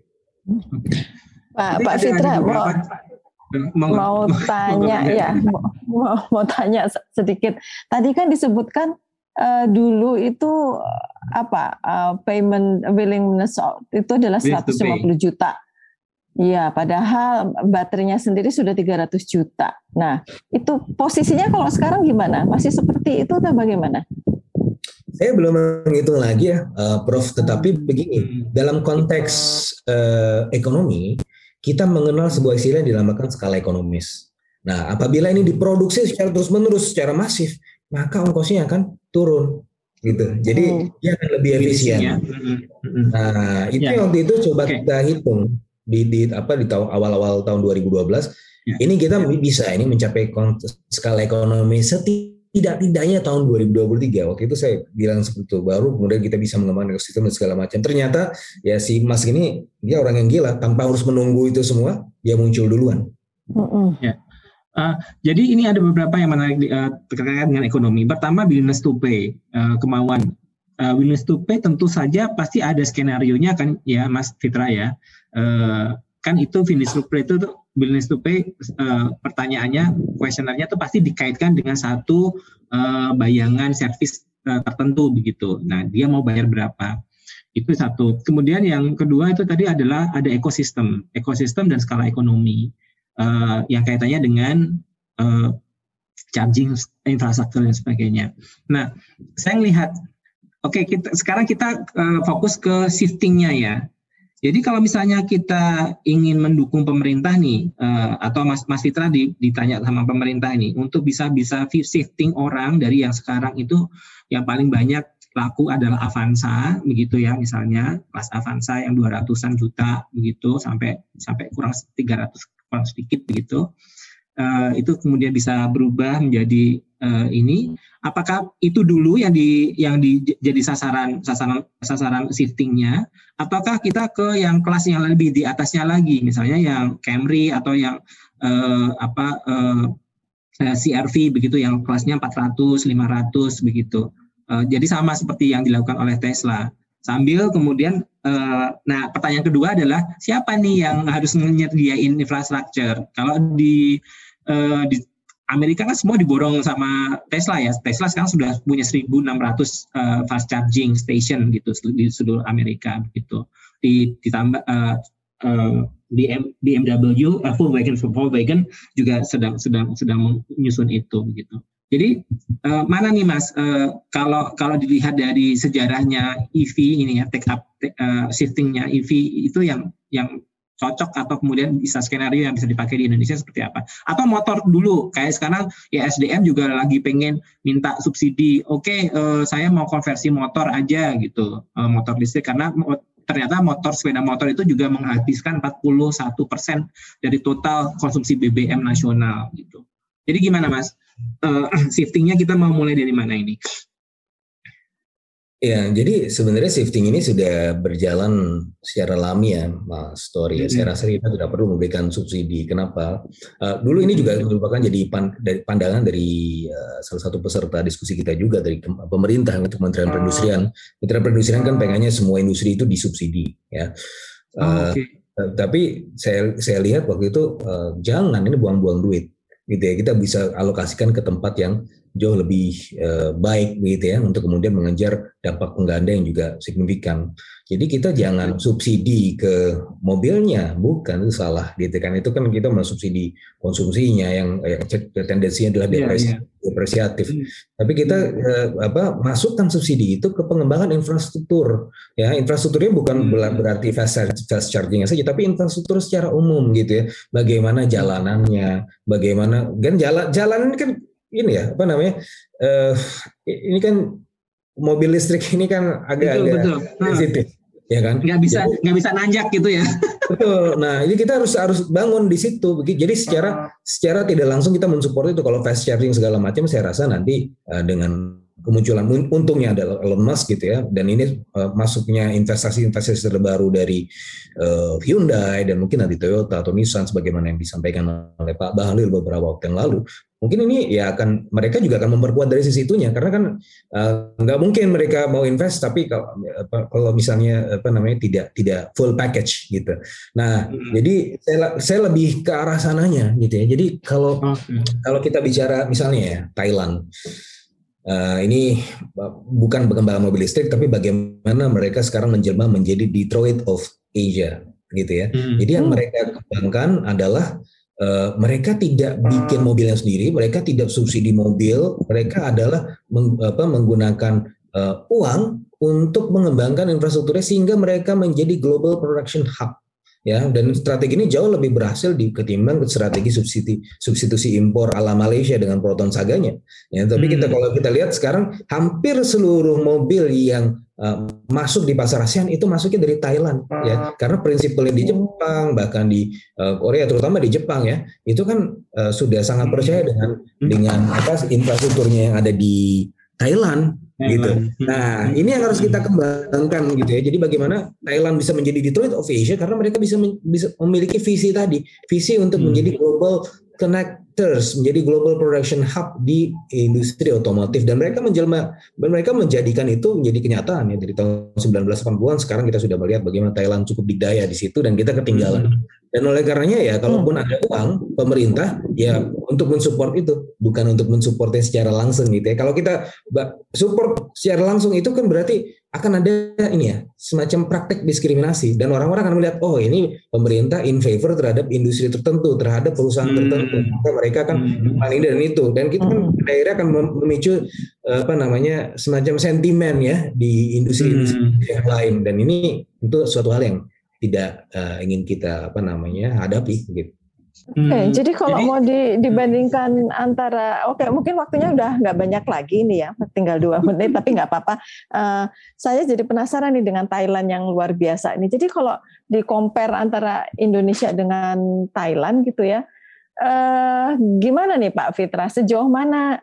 Pak, Pak Fitra mau mau, mau tanya ya mau, mau tanya sedikit. Tadi kan disebutkan uh, dulu itu apa uh, payment willingness itu adalah 150 juta. Iya, padahal baterainya sendiri sudah 300 juta. Nah, itu posisinya kalau sekarang gimana? Masih seperti itu atau bagaimana? Saya belum menghitung lagi ya, uh, Prof. Tetapi begini, dalam konteks uh, ekonomi, kita mengenal sebuah istilah yang dinamakan skala ekonomis. Nah, apabila ini diproduksi secara terus-menerus, secara masif, maka ongkosnya akan turun gitu. Jadi oh. dia akan lebih efisien. Nah, itu ya. waktu itu coba okay. kita hitung di, di apa di tahun awal-awal tahun 2012. Ya. Ini kita bisa ini mencapai skala ekonomi setidak-tidaknya tahun 2023. Waktu itu saya bilang seperti itu. Baru kemudian kita bisa mengembangkan ekosistem dan segala macam. Ternyata ya si Mas ini dia orang yang gila tanpa harus menunggu itu semua, dia muncul duluan. Uh -uh. Ya. Uh, jadi ini ada beberapa yang menarik uh, terkait dengan ekonomi. Pertama, willingness to pay, uh, kemauan. Uh, willingness to pay tentu saja pasti ada skenario nya kan ya Mas Fitra ya. Uh, kan itu willingness to pay itu willingness to pay uh, pertanyaannya, kuesionernya itu pasti dikaitkan dengan satu uh, bayangan servis uh, tertentu begitu. Nah, dia mau bayar berapa? Itu satu. Kemudian yang kedua itu tadi adalah ada ekosistem, ekosistem dan skala ekonomi uh, yang kaitannya dengan uh, charging infrastruktur dan sebagainya. Nah, saya melihat, oke okay, kita sekarang kita uh, fokus ke shiftingnya ya. Jadi kalau misalnya kita ingin mendukung pemerintah nih, uh, atau Mas Mas Fitra ditanya sama pemerintah ini untuk bisa bisa shifting orang dari yang sekarang itu yang paling banyak laku adalah Avanza begitu ya misalnya kelas Avanza yang 200-an juta begitu sampai sampai kurang 300 kurang sedikit begitu uh, itu kemudian bisa berubah menjadi uh, ini. Apakah itu dulu yang di yang di jadi sasaran sasaran sasaran shiftingnya? Apakah kita ke yang kelas yang lebih di atasnya lagi? Misalnya yang Camry atau yang uh, apa uh, CRV begitu yang kelasnya 400 500 begitu. Uh, jadi sama seperti yang dilakukan oleh Tesla Sambil kemudian, uh, nah pertanyaan kedua adalah siapa nih yang harus menyediain infrastruktur? Kalau di uh, di Amerika kan semua diborong sama Tesla ya. Tesla sekarang sudah punya 1.600 uh, fast charging station gitu di seluruh Amerika gitu. Di, ditambah uh, uh, BMW, uh, Volkswagen, Volkswagen juga sedang sedang sedang menyusun itu gitu. Jadi uh, mana nih Mas uh, kalau kalau dilihat dari sejarahnya EV ini ya take up uh, shiftingnya EV itu yang yang cocok atau kemudian bisa skenario yang bisa dipakai di Indonesia seperti apa? Atau motor dulu kayak sekarang ya SDM juga lagi pengen minta subsidi. Oke, okay, uh, saya mau konversi motor aja gitu, uh, motor listrik karena ternyata motor sepeda motor itu juga menghabiskan 41% dari total konsumsi BBM nasional gitu. Jadi gimana Mas? Uh, shiftingnya kita mau mulai dari mana ini? Ya, jadi sebenarnya shifting ini sudah berjalan secara alami ya, Mas Story. Ya. Mm -hmm. Saya rasa kita tidak perlu memberikan subsidi. Kenapa? Uh, dulu ini juga merupakan jadi pan, dari pandangan dari uh, salah satu peserta diskusi kita juga dari pemerintah untuk Kementerian oh. Perindustrian. Kementerian Perindustrian kan pengennya semua industri itu disubsidi, ya. Uh, oh, okay. Tapi saya saya lihat waktu itu uh, jangan ini buang-buang duit, gitu ya. Kita bisa alokasikan ke tempat yang jauh lebih uh, baik gitu ya untuk kemudian mengejar dampak pengganda yang juga signifikan. Jadi kita jangan subsidi ke mobilnya, bukan itu salah gitu kan. Itu kan kita mensubsidi konsumsinya yang, yang tendensinya adalah depresi, yeah, yeah. depresiatif. Mm. Tapi kita uh, apa masukkan subsidi itu ke pengembangan infrastruktur. Ya, infrastrukturnya bukan mm. berarti fast, fast charging saja, tapi infrastruktur secara umum gitu ya. Bagaimana jalanannya, bagaimana kan jalan jalan kan ini ya apa namanya uh, ini kan mobil listrik ini kan agak-agak sensitif ya kan? nggak bisa nggak bisa nanjak gitu ya. Betul. Nah ini kita harus harus bangun di situ. Jadi secara secara tidak langsung kita mensupport itu. Kalau fast charging segala macam saya rasa nanti uh, dengan kemunculan untungnya adalah Elon Musk gitu ya. Dan ini uh, masuknya investasi-investasi terbaru dari uh, Hyundai dan mungkin nanti Toyota atau Nissan sebagaimana yang disampaikan oleh Pak Bahlil beberapa waktu yang lalu mungkin ini ya akan mereka juga akan memperkuat dari sisi itunya karena kan uh, nggak mungkin mereka mau invest tapi kalau kalau misalnya apa namanya tidak tidak full package gitu. Nah hmm. jadi saya saya lebih ke arah sananya gitu ya. Jadi kalau okay. kalau kita bicara misalnya ya Thailand Uh, ini bukan pengembangan mobil listrik, tapi bagaimana mereka sekarang menjelma menjadi Detroit of Asia, gitu ya. Hmm. Jadi yang hmm. mereka kembangkan adalah Uh, mereka tidak bikin mobilnya sendiri, mereka tidak subsidi mobil, mereka adalah meng, apa, menggunakan uh, uang untuk mengembangkan infrastrukturnya sehingga mereka menjadi global production hub ya dan strategi ini jauh lebih berhasil di ketimbang strategi subsidi substitusi impor ala Malaysia dengan proton saganya ya tapi hmm. kita kalau kita lihat sekarang hampir seluruh mobil yang uh, masuk di pasar ASEAN itu masuknya dari Thailand ya ah. karena prinsipnya di Jepang bahkan di uh, Korea terutama di Jepang ya itu kan uh, sudah sangat percaya dengan hmm. dengan apa infrastrukturnya yang ada di Thailand gitu. Nah, ini yang harus kita kembangkan gitu ya. Jadi bagaimana Thailand bisa menjadi Detroit of Asia karena mereka bisa bisa memiliki visi tadi, visi untuk hmm. menjadi global connectors, menjadi global production hub di industri otomotif dan mereka menjelma mereka menjadikan itu menjadi kenyataan ya dari tahun 1980-an sekarang kita sudah melihat bagaimana Thailand cukup dikdaya di situ dan kita ketinggalan. Hmm. Dan oleh karenanya ya kalaupun hmm. ada uang pemerintah ya untuk mensupport itu bukan untuk mensupportnya secara langsung gitu ya. Kalau kita support secara langsung itu kan berarti akan ada ini ya semacam praktek diskriminasi dan orang-orang akan melihat oh ini pemerintah in favor terhadap industri tertentu terhadap perusahaan hmm. tertentu maka mereka akan hmm. paling dan itu dan kita kan hmm. akhirnya akan memicu apa namanya semacam sentimen ya di industri-industri hmm. yang lain dan ini itu suatu hal yang tidak uh, ingin kita apa namanya hadapi gitu. Okay, hmm, jadi kalau jadi, mau di, dibandingkan antara, oke okay, mungkin waktunya udah nggak banyak lagi nih ya, tinggal dua menit, tapi nggak apa-apa. Uh, saya jadi penasaran nih dengan Thailand yang luar biasa ini. Jadi kalau di compare antara Indonesia dengan Thailand gitu ya, uh, gimana nih Pak Fitra? Sejauh mana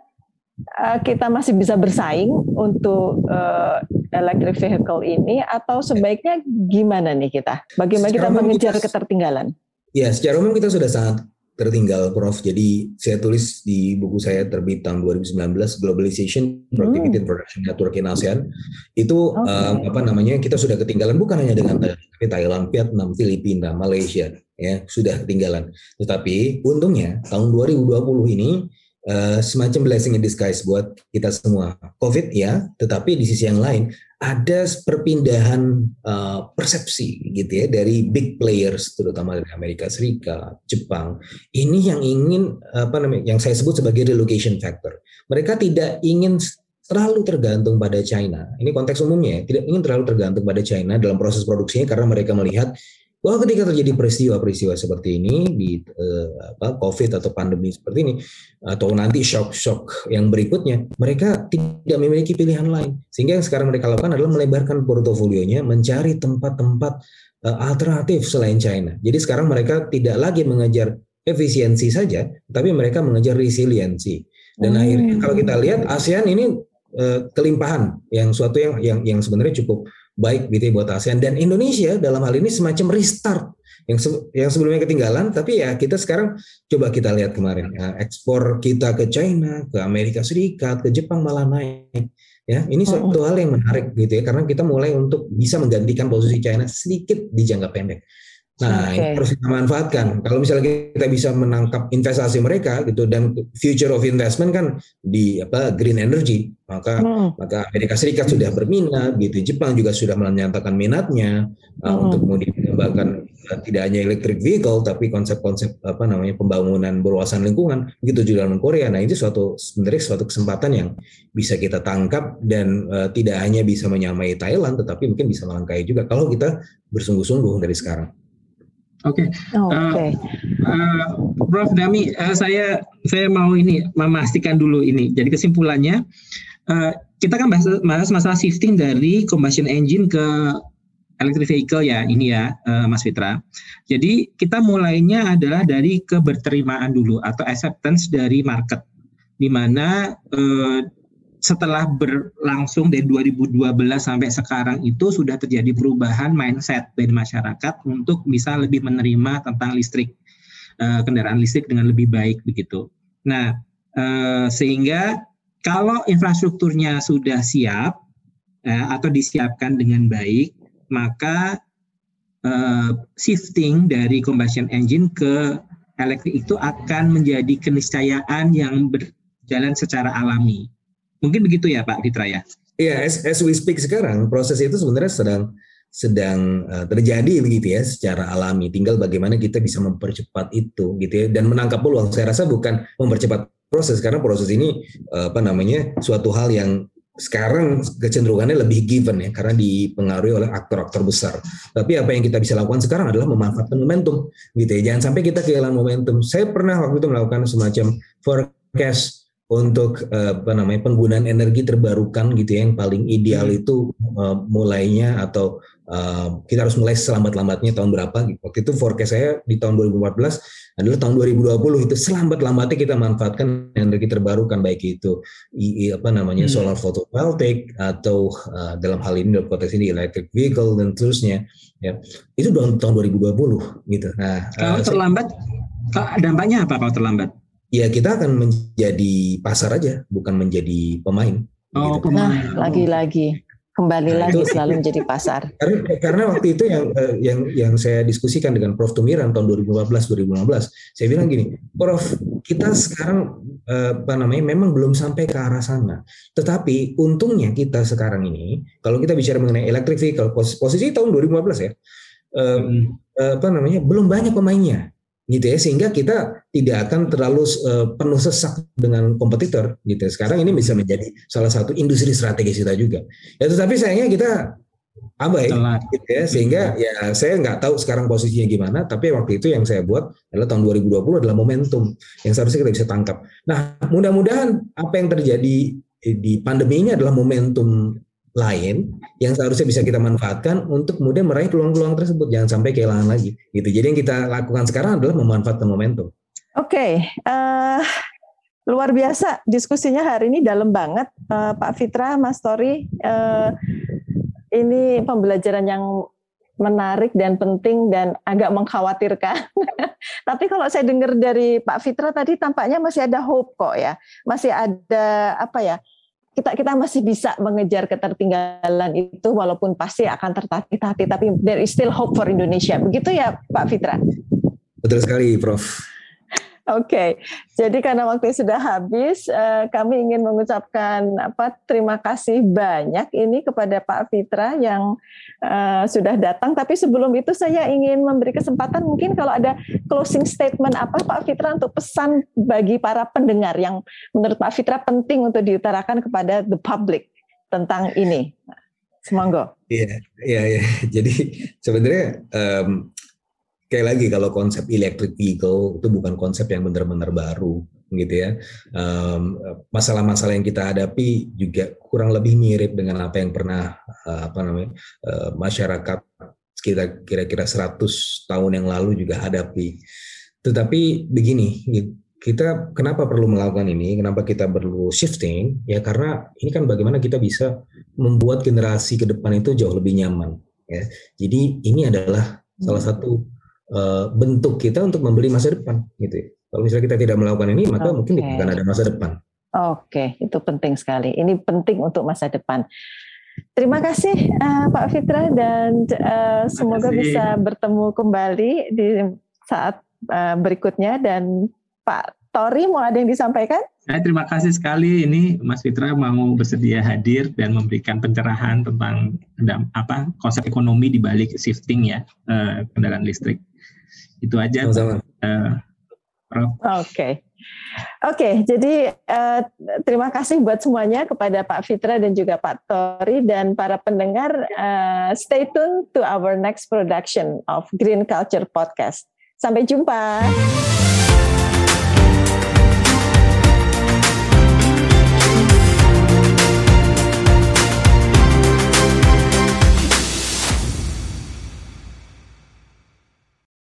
uh, kita masih bisa bersaing untuk uh, electric vehicle ini, atau sebaiknya gimana nih kita? Bagaimana kita mengejar ketertinggalan? Ya, secara umum kita sudah sangat tertinggal Prof. Jadi saya tulis di buku saya terbit tahun 2019 Globalization Productivity hmm. Production Network in ASEAN itu okay. um, apa namanya kita sudah ketinggalan bukan hanya dengan Thailand, Vietnam, Filipina, Malaysia ya sudah ketinggalan. Tetapi untungnya tahun 2020 ini uh, semacam blessing in disguise buat kita semua. COVID ya, tetapi di sisi yang lain ada perpindahan uh, persepsi gitu ya dari big players terutama dari Amerika Serikat, Jepang. Ini yang ingin apa namanya yang saya sebut sebagai relocation factor. Mereka tidak ingin terlalu tergantung pada China. Ini konteks umumnya, ya, tidak ingin terlalu tergantung pada China dalam proses produksinya karena mereka melihat bahwa ketika terjadi peristiwa-peristiwa seperti ini di uh, apa COVID atau pandemi seperti ini atau nanti shock-shock yang berikutnya, mereka tidak memiliki pilihan lain. Sehingga yang sekarang mereka lakukan adalah melebarkan portofolionya, mencari tempat-tempat uh, alternatif selain China. Jadi sekarang mereka tidak lagi mengejar efisiensi saja, tapi mereka mengejar resiliensi. Dan hmm. akhirnya kalau kita lihat ASEAN ini uh, kelimpahan yang suatu yang yang yang sebenarnya cukup baik gitu ya buat ASEAN. Dan Indonesia dalam hal ini semacam restart yang se yang sebelumnya ketinggalan tapi ya kita sekarang coba kita lihat kemarin ya, ekspor kita ke China ke Amerika Serikat ke Jepang malah naik ya. Ini suatu hal yang menarik gitu ya karena kita mulai untuk bisa menggantikan posisi China sedikit di jangka pendek Nah, okay. ini harus kita manfaatkan. Kalau misalnya kita bisa menangkap investasi mereka gitu dan future of investment kan di apa green energy, maka hmm. maka Amerika Serikat sudah berminat gitu. Jepang juga sudah menyatakan minatnya uh, hmm. uh, untuk kemudian mengembangkan uh, tidak hanya electric vehicle tapi konsep-konsep apa namanya pembangunan berwawasan lingkungan gitu juga dalam Korea. Nah, itu suatu sebenarnya suatu kesempatan yang bisa kita tangkap dan uh, tidak hanya bisa menyamai Thailand tetapi mungkin bisa melangkahi juga kalau kita bersungguh-sungguh dari sekarang. Oke, okay. okay. uh, uh, Prof. Dami, uh, saya saya mau ini memastikan dulu ini. Jadi kesimpulannya, uh, kita kan bahas, bahas masalah shifting dari combustion engine ke electric vehicle ya, ini ya, uh, Mas Fitra. Jadi kita mulainya adalah dari keberterimaan dulu atau acceptance dari market, di mana uh, setelah berlangsung dari 2012 sampai sekarang itu sudah terjadi perubahan mindset dari masyarakat untuk bisa lebih menerima tentang listrik uh, kendaraan listrik dengan lebih baik begitu. Nah, uh, sehingga kalau infrastrukturnya sudah siap uh, atau disiapkan dengan baik, maka uh, shifting dari combustion engine ke elektrik itu akan menjadi keniscayaan yang berjalan secara alami Mungkin begitu ya Pak Fitra ya? Iya, as, as we speak sekarang proses itu sebenarnya sedang sedang uh, terjadi begitu ya secara alami. Tinggal bagaimana kita bisa mempercepat itu gitu ya dan menangkap peluang. Saya rasa bukan mempercepat proses karena proses ini uh, apa namanya suatu hal yang sekarang kecenderungannya lebih given ya karena dipengaruhi oleh aktor-aktor besar. Tapi apa yang kita bisa lakukan sekarang adalah memanfaatkan momentum gitu ya. Jangan sampai kita kehilangan momentum. Saya pernah waktu itu melakukan semacam forecast untuk eh, apa namanya penggunaan energi terbarukan gitu ya yang paling ideal hmm. itu uh, mulainya atau uh, kita harus mulai selambat-lambatnya tahun berapa gitu. Waktu itu forecast saya di tahun 2014 adalah tahun 2020 itu selambat-lambatnya kita manfaatkan energi terbarukan baik itu i, apa namanya hmm. solar photovoltaic atau uh, dalam hal ini dalam konteks ini electric vehicle dan seterusnya ya. Itu tahun tahun 2020 gitu. Nah, kalau uh, terlambat dampaknya apa kalau terlambat? Ya kita akan menjadi pasar aja, bukan menjadi pemain. Oh, gitu. Nah, lagi-lagi kembali nah, lagi itu, selalu menjadi pasar. Karena, karena waktu itu yang eh, yang yang saya diskusikan dengan Prof Tumiran tahun 2014 2015, saya bilang gini, Prof, kita sekarang eh, apa namanya memang belum sampai ke arah sana. Tetapi untungnya kita sekarang ini kalau kita bicara mengenai electric vehicle posisi tahun 2015 ya. Eh, apa namanya belum banyak pemainnya gitu ya sehingga kita tidak akan terlalu uh, penuh sesak dengan kompetitor gitu ya. sekarang ini bisa menjadi salah satu industri strategis kita juga. Ya tetapi sayangnya kita abai gitu ya. Sehingga ya saya nggak tahu sekarang posisinya gimana tapi waktu itu yang saya buat adalah tahun 2020 adalah momentum yang seharusnya kita bisa tangkap. Nah mudah-mudahan apa yang terjadi di pandemi ini adalah momentum lain yang seharusnya bisa kita manfaatkan untuk kemudian meraih peluang-peluang tersebut jangan sampai kehilangan lagi gitu jadi yang kita lakukan sekarang adalah memanfaatkan momentum oke okay, uh, eh, luar biasa diskusinya hari ini dalam banget uh, Pak Fitra Mas Tori uh, ini pembelajaran yang menarik dan penting dan agak mengkhawatirkan. Tapi kalau saya dengar dari Pak Fitra tadi tampaknya masih ada hope kok ya. Masih ada apa ya? Kita kita masih bisa mengejar ketertinggalan itu walaupun pasti akan tertatih-tatih tapi there is still hope for Indonesia. Begitu ya Pak Fitra? Betul sekali Prof. Oke, okay. jadi karena waktu sudah habis, uh, kami ingin mengucapkan apa terima kasih banyak ini kepada Pak Fitra yang uh, sudah datang. Tapi sebelum itu saya ingin memberi kesempatan mungkin kalau ada closing statement apa Pak Fitra untuk pesan bagi para pendengar yang menurut Pak Fitra penting untuk diutarakan kepada the public tentang ini. Semoga. Iya, iya, iya. Jadi sebenarnya um, kayak lagi kalau konsep electric vehicle itu bukan konsep yang benar-benar baru gitu ya. Masalah-masalah um, yang kita hadapi juga kurang lebih mirip dengan apa yang pernah uh, apa namanya uh, masyarakat sekitar kira-kira 100 tahun yang lalu juga hadapi. Tetapi begini kita kenapa perlu melakukan ini? Kenapa kita perlu shifting? Ya karena ini kan bagaimana kita bisa membuat generasi ke depan itu jauh lebih nyaman ya. Jadi ini adalah salah hmm. satu Eh, bentuk kita untuk membeli masa depan gitu ya. Kalau misalnya kita tidak melakukan ini maka okay. mungkin tidak akan ada masa depan. Oke, okay. itu penting sekali. Ini penting untuk masa depan. Terima kasih uh, Pak Fitra dan uh, semoga kasih. bisa bertemu kembali di saat uh, berikutnya dan Pak Tori mau ada yang disampaikan? Saya terima kasih sekali ini Mas Fitra mau bersedia hadir dan memberikan pencerahan tentang apa konsep ekonomi di balik shifting ya uh, kendaraan listrik. Itu aja. Sama-sama. Uh, Oke. Okay. Oke, okay, jadi uh, terima kasih buat semuanya kepada Pak Fitra dan juga Pak Tori dan para pendengar. Uh, stay tune to our next production of Green Culture Podcast. Sampai jumpa.